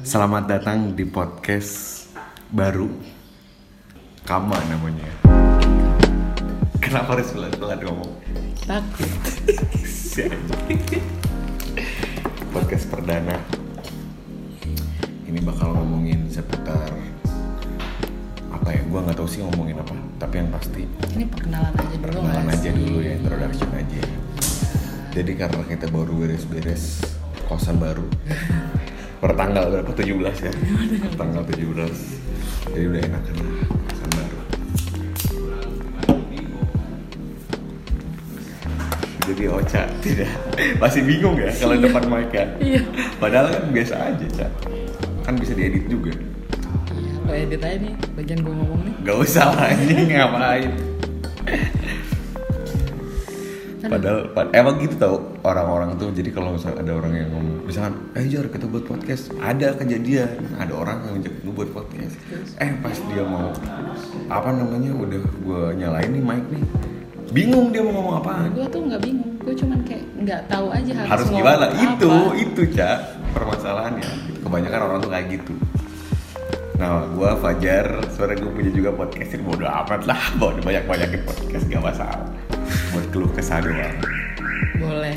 Selamat datang di podcast baru. Kama namanya. Kenapa harus pelan-pelan ngomong? Takut. Podcast perdana. Ini bakal ngomongin seputar Apa ya, gue gak tahu sih ngomongin apa Tapi yang pasti. Ini perkenalan aja dulu perkenalan aja sih? dulu ya, introduction aja. Jadi karena kita baru beres-beres kosan baru Per tanggal berapa? 17 ya? Per tanggal 17 Jadi udah enakan lah kosan baru Jadi Ocha tidak Masih bingung ya kalau Iya. depan mic ya Iya. Padahal kan biasa aja Cak Kan bisa diedit juga lo edit aja nih bagian gue ngomong nih. Gak usah lah anjing ngapain Padahal pad- emang gitu tau orang-orang tuh. Jadi kalau misalnya ada orang yang ngomong misalkan eh Jar kita buat podcast. Ada kejadian ada orang yang ngajak gue buat podcast. Eh pas dia mau apa namanya udah gue nyalain nih mic nih bingung dia mau ngomong apaan. Gue tuh nggak bingung, gue cuman kayak nggak tahu aja harus, harus gimana? apa. itu itu cak permasalahannya. Kebanyakan orang tuh kayak gitu. Nah gue Fajar sebenarnya gue punya juga podcast ini bodo amat lah. Mau banyak banyakin podcast gak masalah keluh kesah doang Boleh,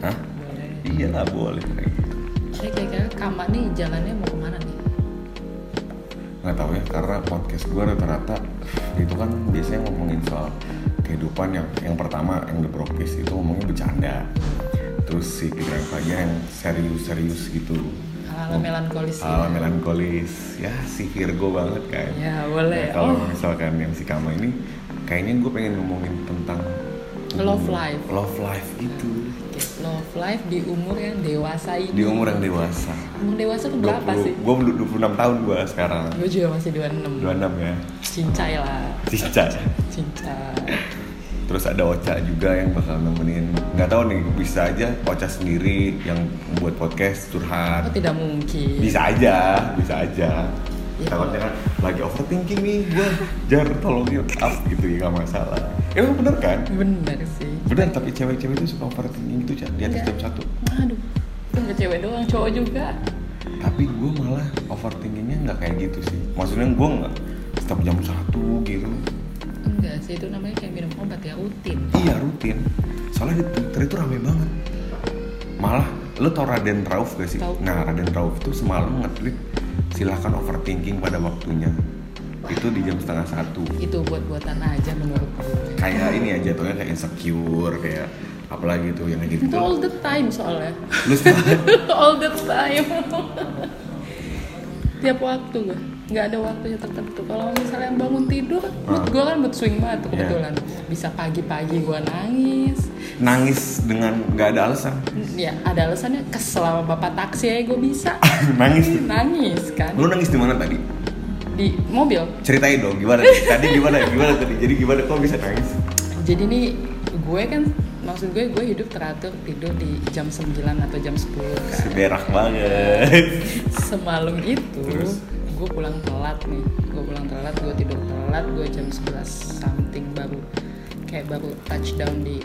Hah? boleh. Iya lah boleh kayak. Saya kira-kira Kama nih jalannya mau ke mana nih? Nggak tahu ya karena podcast gue rata-rata itu kan biasanya ngomongin soal kehidupan yang yang pertama yang the brokis itu ngomongnya bercanda terus si pikiran Fajar yang serius-serius gitu Hal-hal melankolis. hal melankolis ya si Virgo banget kan Ya boleh. Nah, kalau oh, misalkan yang si Kama ini kayaknya gue pengen ngomongin tentang Love life. love life itu. Love life di umur yang dewasa ini. di umur yang dewasa. Umur dewasa tuh berapa sih? gue 26 tahun gue sekarang. Gue juga masih 26 26 ya. Cincai lah. Cica Cincai. Terus ada Ocha juga yang bakal nemenin. Nggak tahu nih bisa aja Ocha sendiri yang buat podcast Oh curhat tidak mungkin. Bisa aja bisa aja. Ya. takutnya kan lagi overthinking nih gue jar tolongin up gitu ya gak masalah emang bener kan Bener sih bener tapi cewek-cewek itu suka overthinking gitu Ca, di atas jam satu Aduh Itu nggak cewek doang, cowok juga tapi gue malah overthinkingnya nggak kayak gitu sih maksudnya gue nggak setiap jam satu gitu Enggak sih, itu namanya kayak minum obat ya, rutin Iya rutin. Soalnya di Twitter itu rame banget. Malah lo tau Raden Rauf gak sih? Tahu. Nah Raden Rauf tuh semalam nge-tweet silakan overthinking pada waktunya. Itu di jam setengah satu. Itu buat-buatan aja menurut gue Kayak ini aja jatuhnya kayak insecure kayak apalagi tuh yang gitu. Itu all the time soalnya Lu All the time Tiap waktu gue nggak ada waktunya tertentu kalau misalnya bangun tidur mood Ah. gue kan mood swing banget tuh Iya. kebetulan bisa pagi-pagi gue nangis nangis dengan nggak ada alasan. ya ada alasannya kesel sama bapak taksi aja gue bisa nangis. nangis kan Lu nangis di mana tadi? Di mobil Ceritain dong gimana? nih? Tadi gimana? Gimana tadi? Jadi gimana kok bisa nangis? jadi nih gue kan maksud gue gue hidup teratur tidur di jam 9 atau jam 10 kan Berak banget. semalam itu Terus? gue pulang telat nih gue pulang telat gue tidur telat gue jam 11 something baru kayak baru touchdown di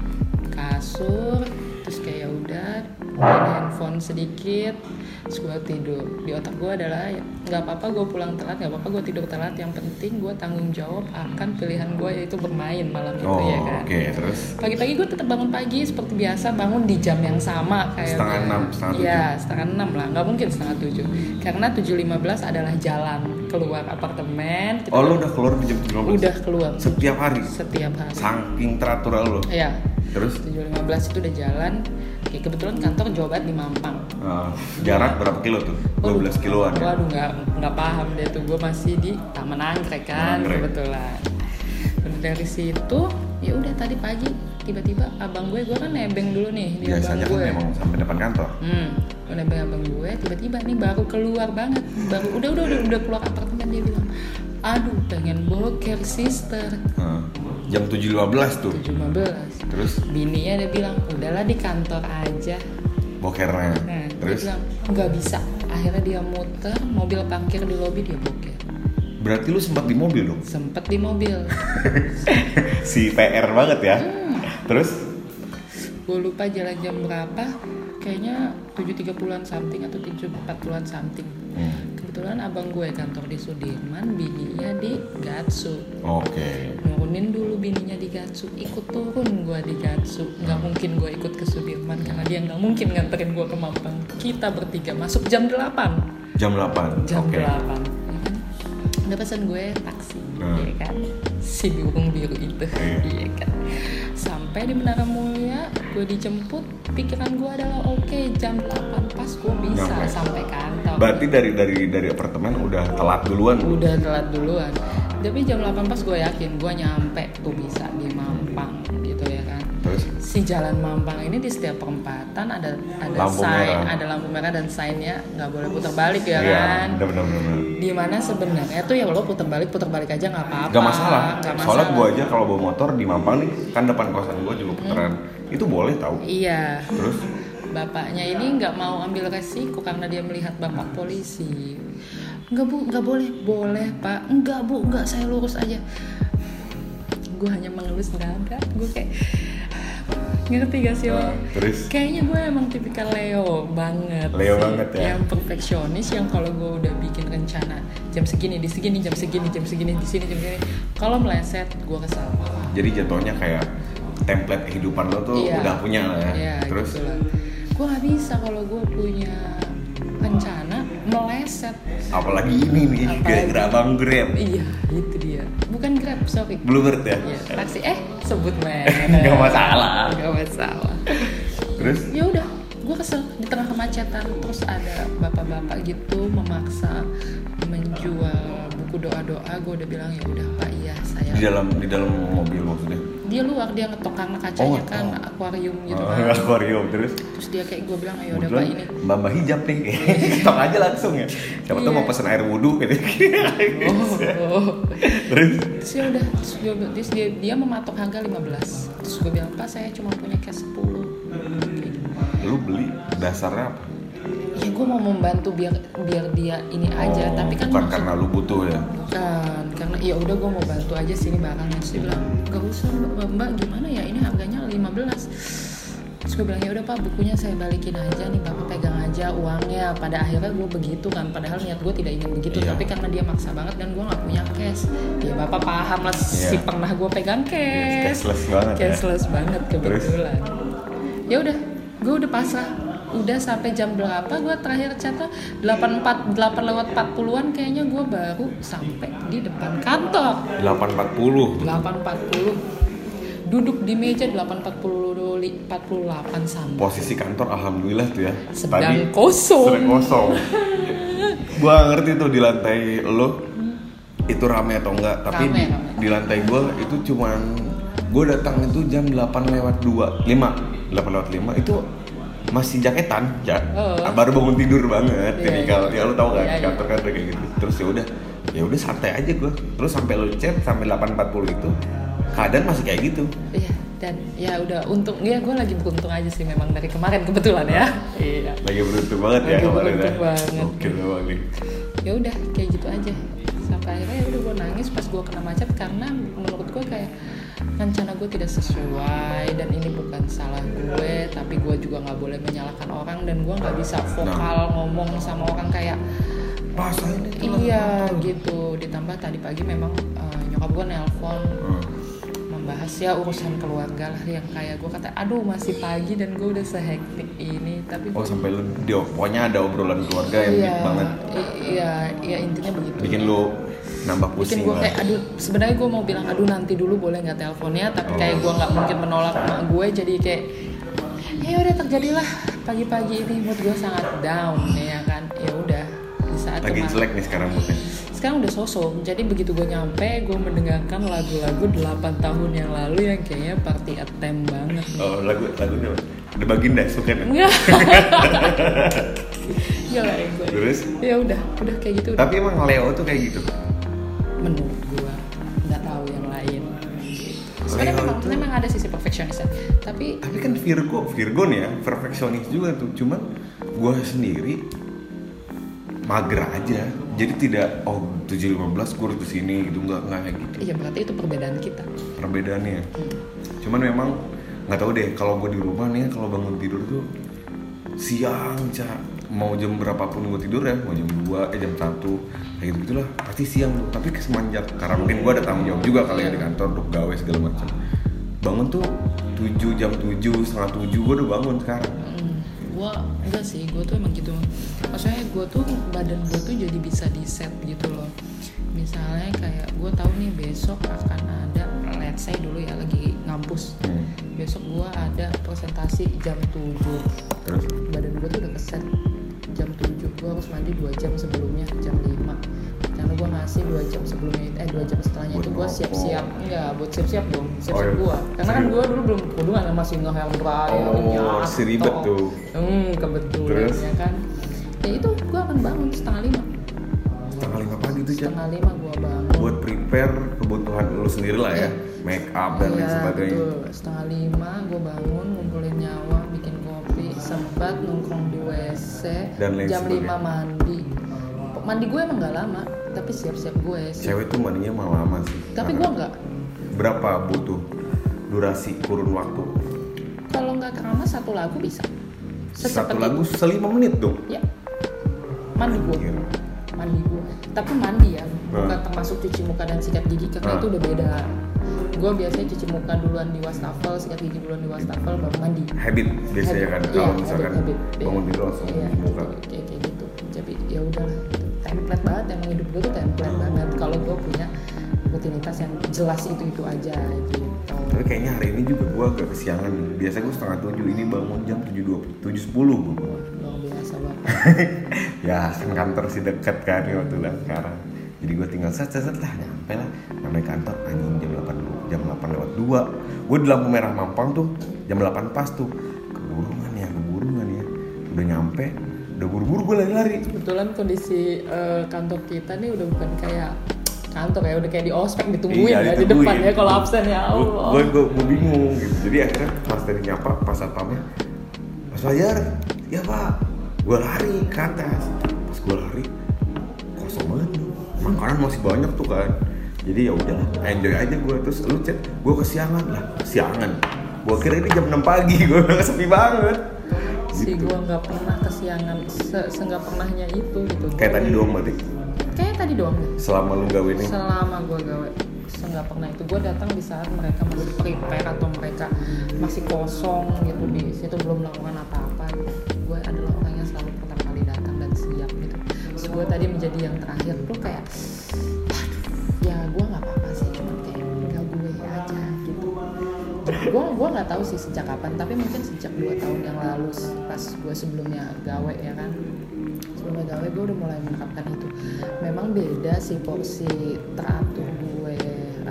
kasur terus kayak ya udah main handphone sedikit terus gue tidur di otak gue adalah ya, nggak apa-apa gue pulang telat nggak apa-apa gue tidur telat yang penting gue tanggung jawab akan pilihan gue yaitu bermain malam itu Oh ya oke kan terus. pagi-pagi gue tetap bangun pagi seperti biasa bangun di jam yang sama kayak Setengah enam, setengah tujuh. Iya, setengah enam lah nggak mungkin setengah tujuh karena tujuh lima belas adalah jalan keluar apartemen kita Oh lo udah keluar di jam 12? udah keluar Setiap hari? setiap hari Saking teratur lo ya Terus? tujuh lima belas itu udah jalan Kayak kebetulan kantor Jawa Barat di Mampang uh, jarak berapa kilo tuh? 12 kiloan ya? Waduh nggak nggak paham deh tuh gue masih di Taman Anggrek kan Anggrek. kebetulan. Dari situ ya udah tadi pagi tiba-tiba abang gue gue kan nebeng dulu nih di Biasanya abang kan gue. memang sampai depan kantor Hmm, gue nebeng abang gue tiba-tiba nih baru keluar banget baru udah udah udah, udah keluar apartemen dia bilang aduh pengen boker sister uh, Jam 7.15 tuh. 7.15 Terus? Bininya dia bilang udahlah di kantor aja. Bokernya. Nah Terus? dia bilang nggak bisa. Akhirnya dia muter mobil parkir di lobi dia boker. Berarti lu sempat di mobil dong? sempet di mobil. Si PR banget ya? Hmm. Terus? Gue lupa jalan jam berapa. Kayaknya 7.30an something atau 7.40an something. Hmm. kebetulan abang gue kantor di Sudirman bininya di Gatsu. Oke. Nurunin dulu bininya di Gatsu ikut turun gue di Gatsu nggak mungkin gue ikut ke Sudirman karena dia nggak mungkin nganterin gue ke Mampang kita bertiga masuk jam 8 Jam 8. jam Oke. 8 ya kan udah pesan gue taksi Hmm. ya kan si burung biru itu Iya. iya kan sampai di Menara Mulia gue dijemput pikiran gue adalah oke jam 8 pas gue bisa Nyampe. sampai kantor Berarti dari dari dari apartemen udah telat duluan. udah telat duluan tapi jam 8 pas gue yakin gue nyampe tuh bisa di Mampang gitu ya kan Terus si jalan Mampang ini di setiap perempatan ada ada Lampu sign merah. ada lampu merah dan signnya nggak boleh putar balik ya Iya, kan benar benar benar. di mana sebenarnya tuh ya lo putar balik putar balik aja nggak apa-apa Gak masalah. nggak Soalnya masalah. gue aja kalau bawa motor di Mampang nih, kan depan kosan gue juga putaran. Itu boleh tahu. iya Terus bapaknya ini nggak mau ambil resiko karena dia melihat bapak polisi. Nggak bu nggak boleh. Boleh pak. Nggak bu. Nggak saya lurus aja. Gue hanya mengelus dada gue kayak ngerti gak sih lo? Nah, terus? Kayaknya gue emang tipikal Leo banget Leo sih. banget ya? yang perfeksionis yang kalau gue udah bikin rencana jam segini di segini jam segini jam segini di sini jam segini kalau meleset gue kesal. Jadi jatuhnya kayak template kehidupan lo tuh Iya. udah punya lah ya. Iya, Terus? gitu lah. Gue nggak bisa kalau gue punya rencana meleset. apalagi ini nih Apalagi. gara-gara bang Grab. Iya, itu dia. Bukan Grab, sorry. Bluebird ya. Iya, taksi. Eh, sebut merek. Nggak masalah. Nggak masalah. Terus Ya udah, gue kesel di tengah kemacetan. Terus ada bapak-bapak gitu memaksa menjual buku doa-doa. Gue udah bilang ya udah Pak, iya saya. di dalam di dalam mobil maksudnya. Dia luar, dia ngetok karena kacanya Oh, kan ngetok. akuarium gitu Oh, kan. akuarium terus. Terus dia kayak gue bilang ayo udah Pak ini. Mbak Mbak hijab nih, ketok aja langsung ya. Siapa tuh Iya. mau pesen air wudhu gitu. Oh, Terus terus ya udah terus dia, terus dia, dia mematok harga 15 terus gue bilang pak saya cuma punya cash 10 Kayak gitu. lu beli dasarnya apa? Ya gue mau membantu biar biar dia ini aja Oh, tapi kan bukan maksud- karena lu butuh ya. bukan karena ya udah gue mau bantu aja sini barangnya terus dia bilang gak usah mbak, mbak gimana ya ini harganya 15 terus gue bilang ya udah pak bukunya saya balikin aja nih bapak pegang aja uangnya pada akhirnya gue begitu kan padahal niat gue tidak ingin begitu Iya. tapi karena dia maksa banget dan gue nggak punya cash ya bapak paham lah si Iya. pernah gue pegang cash Cashless banget ya. cashless banget Terus? kebetulan ya udah gue udah pasrah udah sampai jam berapa gue terakhir catat 84 8 lewat 40-an kayaknya gue baru sampai di depan kantor 840. 8.40 duduk di meja 8.40 48 sampai Posisi kantor alhamdulillah tuh ya. sedang kosong Sedang kosong. gua nggak ngerti tuh di lantai lo itu rame atau enggak, tapi Rame, di, rame. di lantai gua itu cuman gua datang itu jam 8 lewat 2, 5. 8 lewat 5 itu masih jaketan ya Oh. baru bangun tidur banget. Iya, jadi kalau ya lo tau kan Iya, iya. kantor kan udah kayak gitu. Terus ya udah ya udah santai aja gua. Terus sampai lo chat sampai 8.40 itu keadaan masih kayak gitu. Iya, dan ya udah untung ya gue lagi beruntung aja sih memang dari kemarin kebetulan ya. Iya. Lagi beruntung banget ya Lagi kemarin ya. beruntung banget. oke nih. Ya udah kayak gitu aja. Sampai akhirnya ya udah gue nangis pas gue kena macet karena menurut gue kayak rencana gue tidak sesuai dan ini bukan salah gue tapi gue juga nggak boleh menyalahkan orang dan gue nggak bisa vokal ngomong sama orang kayak rasain lah. iya gitu. Ditambah tadi pagi memang eh, nyokap gue nelpon Hmm. membahas ya urusan keluarga lah yang kayak gue kata aduh masih pagi dan gue udah sehektik ini tapi Oh sampai lu pokoknya ada obrolan keluarga yang iya, deep banget. Iya iya intinya begitu. Bikin lu nambah bikin pusing gue kayak aduh sebenarnya gue mau bilang aduh nanti dulu boleh nggak teleponnya? Tapi kayak gue nggak mungkin menolak emak gue jadi kayak ya udah terjadilah pagi-pagi ini. Mood gue sangat down ya kan? Ya udah di saat Lagi kemarin- jelek nih sekarang moodnya. sekarang udah sosok jadi begitu gue nyampe gue mendengarkan lagu-lagu 8 tahun yang lalu yang kayaknya party attempt banget. Oh lagu lagunya The Baginda suka enggak. Gila ya gue Terus? Ya udah udah kayak gitu tapi emang Leo tuh kayak gitu. Menurut gue nggak tahu yang lain sebenarnya memang, itu- memang ada sisi perfeksionisnya tapi Tapi kan Virgo, Virgo nih ya, perfeksionis juga tuh. Cuman gua sendiri mager aja. Jadi tidak oh 715 gue harus ke sini gitu nggak nggak kayak gitu iya berarti itu perbedaan kita perbedaannya. Hmm. Cuman memang nggak tahu deh kalau gue di rumah nih kalau bangun tidur tuh siang cak mau jam berapapun gue tidur ya mau jam 2 eh jam 1 kayak gitu gitulah. Pasti siang tuh tapi semenjak karena mungkin gue ada tanggung jawab juga kali ya di kantor untuk gawe segala macam. Bangun tuh 7 jam 7 setengah 7 gue udah bangun sekarang. Hmm, gua enggak sih gua tuh emang gitu. Maksudnya gua tuh badan gua tuh jadi bisa di set gitu loh. Misalnya kayak gua tahu nih besok akan ada let's say dulu ya lagi ngampus. Hmm. besok gua ada presentasi jam 7 terus? Badan gua tuh udah keset jam 7 gua harus mandi 2 jam sebelumnya jam 5 karena gua ngasih 2 jam sebelumnya eh 2 jam setelahnya Buat itu ngerokok. siap-siap. enggak buat siap-siap dong siap-siap Oh, iya. gua. Karena kan gua dulu belum kerudungan kan masih nge-helm dryer Oh, si ribet tuh. hmm kebetulan ya kan. Ya itu gua akan bangun setengah lima. Setengah lima pagi tuh cak? Setengah lima gua bangun. Buat prepare kebutuhan lu sendiri lah ya. Iya. make up dan lain Iya, sebagainya. betul. setengah lima gue bangun sempat nongkrong di wc Dan lain jam sebagainya. 5 mandi. Mandi gue emang gak lama tapi siap-siap gue sih. Cewek tuh mandinya malah lama sih. Tapi gue nggak. Berapa butuh durasi kurun waktu? Kalau nggak keramas satu lagu bisa. Satu Secepat lagu selima menit dong? Ya. Mandi gue Anjir. mandi gue tapi mandi ya bukan Nah. termasuk cuci muka dan sikat gigi karena Nah. itu udah beda. Gue biasanya cuci muka duluan di wastafel sikat gigi duluan di wastafel baru mandi. Habit biasanya kan Habit. kalau Iya, misalkan habit, habit. bangun tidur langsung Iya, cuci muka. kayak kayak gitu. Jadi ya udah template banget emang hidup gue tuh template banget. Kalau gue punya rutinitas yang jelas itu itu aja gitu. Tapi kayaknya hari ini juga gua agak kesiangan nih. Biasa gua setengah tujuh ini bangun jam tujuh dua tujuh sepuluh luar biasa banget. Ya kan kantor sih deket kan waktu lah sekarang jadi gue tinggal set set set lah nyampe lah. Namanya kantor anjing jam 8 jam 8 lewat 2 gue di lampu merah mampang tuh jam 8 pas tuh. Keburungan ya keburungan ya. Udah nyampe udah buru-buru gue lari-lari. Kebetulan kondisi eh, kantor kita nih udah bukan kayak kantor ya udah kayak di ospek ditungguin Iya, ya di depan ya kalau absen ya Allah. gue gue gue bingung gitu. Jadi akhirnya pas tadi nyapa pas satpamnya mas Fajar ya pak. Gue lari ke atas. Pas gue lari. Makanan masih banyak tuh kan. Jadi ya udahlah enjoy aja gue terus lu chat gue kesiangan. Lah kesiangan. Gue kira ini jam 6 pagi gue bilang sepi banget. Si gitu. gue nggak pernah kesiangan se pernahnya itu gitu. Kayak tadi doang berarti? Kayak tadi doang. Selama lu gawe ini? Selama gue gawe nggak pernah itu. Gue datang di saat mereka masih prepare atau mereka masih kosong gitu di situ belum melakukan apa-apa. gitu. Gue tadi menjadi yang terakhir tuh kayak "Waduh, ya gue nggak apa-apa sih cuma kayak tinggal gue aja gitu. Gue gue nggak tahu sih sejak kapan tapi mungkin sejak dua tahun yang lalu pas gue sebelumnya gawe ya kan. Sebelumnya gawe gue udah mulai menerapkan itu. Memang beda sih porsi teratur gue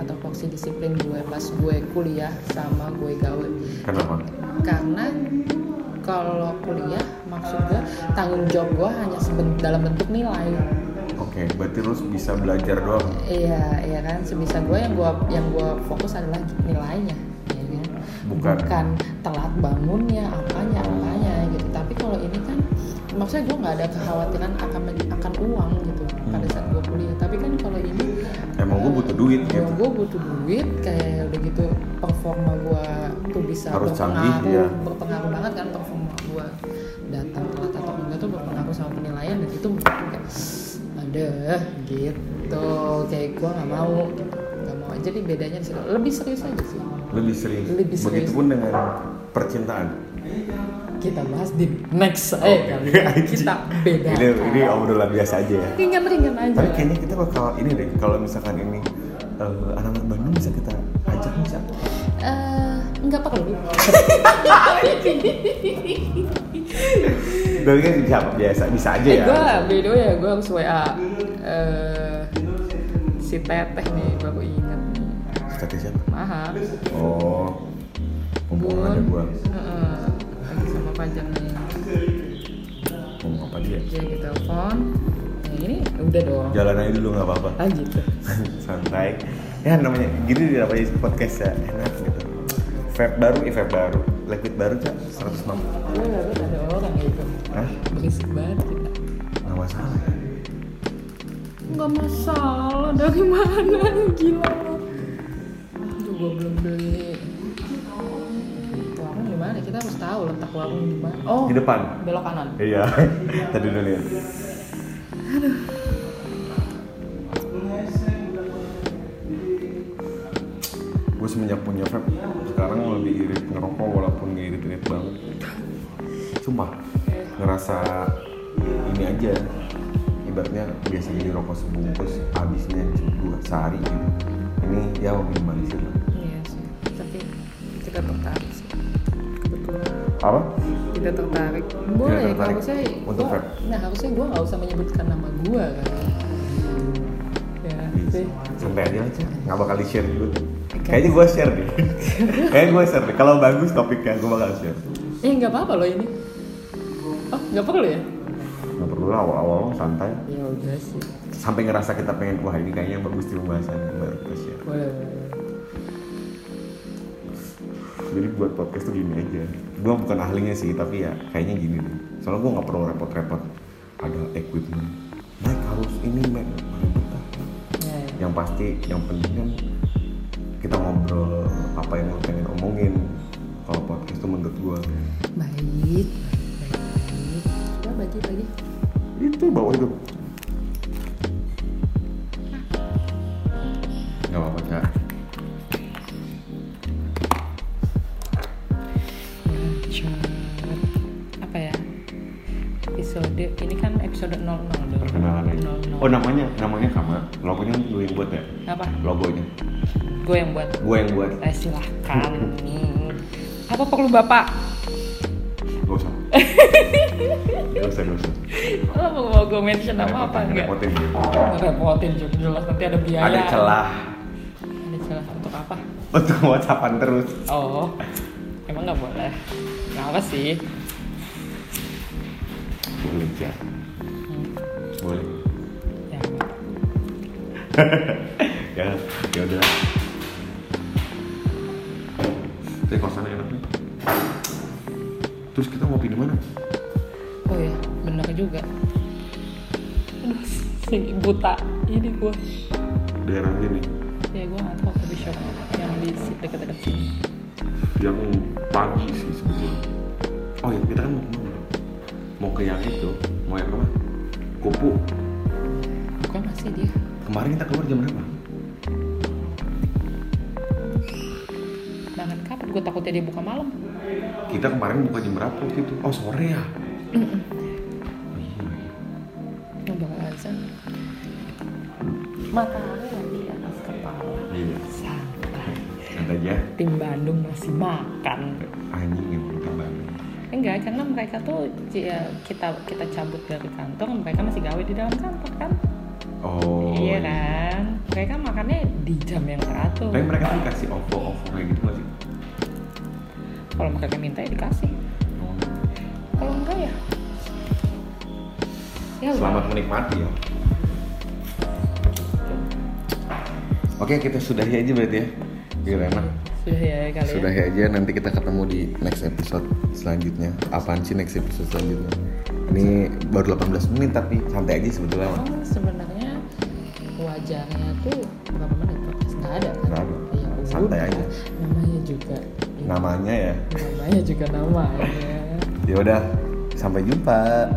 atau porsi disiplin gue pas gue kuliah sama gue gawe. Kenapa? Karena kalau kuliah maksud gue tanggung jawab gue hanya dalam bentuk nilai. Oke berarti lu bisa belajar doang? Iya iya kan? Sebisa gue yang gue yang gue fokus adalah nilainya ya kan? Bukan. telat bangunnya apanya apanya gitu. Tapi kalau ini kan maksudnya gue nggak ada kekhawatiran akan akan uang gitu pada saat gue kuliah. Tapi kan kalau ini emang gue butuh duit ya gitu. gue butuh duit kayak udah gitu performa gue tuh bisa Harus canggih, berpengaruh ya. berpengaruh banget kan performa gue datang telat atau enggak tuh berpengaruh sama penilaian dan itu kayak ada gitu. Kayak gue nggak mau nggak mau jadi bedanya di situ. Lebih serius aja sih. Lebih serius. Lebih serius. begitupun dengan percintaan. Kita bahas di next eh kali ini. kita beda ini ini obrolan biasa aja ya. Ringan ringan aja. Tapi kayaknya kita bakal ini deh kalau misalkan ini eh, anak-anak Bandung bisa kita ajak bisa Eh, nggak perlu. Dari kan bisa biasa bisa aja eh, ya. gue beda ya gue harus wa eh si teteh nih baru ingat nih. Status siapa? Mahal oh ngomong aja gua. Heeh, lagi sama Fajar nih. Ngomong apa dia? Jadi kita telepon. Yang ini udah dong jalan aja dulu nggak apa-apa. Gitu santai. Ya namanya gini namanya podcast ya. Enak. gitu vape baru eh vape baru liquid baru cak 106 gue harus ada orang gitu Hah? berisik banget kita nggak masalah nggak masalah dari mana gila Aduh gue belum beli warung di mana kita harus tahu letak warung di mana. Oh, Di depan. belok kanan. Iya. Tadi udah lihat. Gue semenjak punya vape ngerokok walaupun gak irit-irit banget. Sumpah ngerasa ini aja ibaratnya biasa jadi rokok sebungkus habisnya dua sehari gitu. Ini ya minimalisir lah. Iya sih. Tapi tidak tertarik sih. Kebetulan Apa? tidak tertarik. Boleh, tertarik harusnya untuk gua-? Nah harusnya gue nggak usah menyebutkan nama gue kan. Ya, sih. santai aja aja nggak bakal di share dulu kayaknya gue share deh kayaknya gue share deh kalau bagus topiknya gue bakal share Eh nggak apa-apa loh ini. Oh nggak perlu ya? nggak perlu lah awal-awal santai Ya udah sih. sampai ngerasa kita pengen wah ini kayaknya bagus di pembahasannya baru kita share Boleh boleh. jadi buat podcast tuh gini aja gue bukan ahlinya sih tapi ya kayaknya gini deh soalnya gue nggak perlu repot-repot ada equipment Mic harus ini ah. Ya, ya. yang pasti yang penting kan kita ngobrol apa yang lo pengen omongin. Kalau podcast tuh menurut gue Baik, baik. Coba bagi lagi. itu bawa itu. Nggak apa-apa cak. Apa ya? Episode ini kan episode 00 dong perkenalan aja. 00. oh namanya namanya sama gue yang buat. Gue yang buat. Eh, silahkan apa perlu bapak? Gak usah. Gak usah gak usah. Lo mau gue mention apa apa enggak repotin. Dia repotin juga jelas nanti ada biaya. Ada celah. Ada celah untuk apa? Untuk whatsappan terus. Oh emang nggak boleh. Kenapa sih? Boleh cak. Hmm, boleh. Ya ya ya udah mau pilih mana? Oh ya bener juga. Aduh si buta ini gue daerah ini? Ya gue nggak tahu coffee shop yang di dekat-dekat sini. Yang pagi sih sebetulnya. Oh ya kita kan mau ke mana mau ke yang itu. Mau yang apa? Kupu. Bukan masih dia. Kemarin kita keluar jam berapa? Banget kapan? Gue takutnya dia buka malam kita kemarin buka jam berapa waktu itu? Oh sore ya? Iya. udah azan matahari lagi di atas kepala. Iya. Santai. Santai aja. Tim Bandung masih makan. Anjing yang kita bangun enggak karena mereka tuh ya, kita kita cabut dari kantor mereka masih gawe di dalam kantor kan? Oh iya kan? Mereka makannya di jam yang teratur. Tapi mereka kan kasih ovo ovo kayak gitu nggak sih kalau mereka minta ya dikasih Oh. kalau enggak ya ya selamat udah. menikmati ya oke kita sudahi aja berarti ya Gila enak sudah ya kali Sudah ya aja nanti kita ketemu di next episode selanjutnya. Apaan sih next episode selanjutnya? Ini baru 18 menit tapi santai aja sebetulnya. Emang sebenarnya wajarnya tuh berapa menit podcast nggak ada kan? Nggak ada. Ya. Santai aja. Namanya juga. Namanya ya. Namanya juga nama ya. Ya udah, sampai jumpa.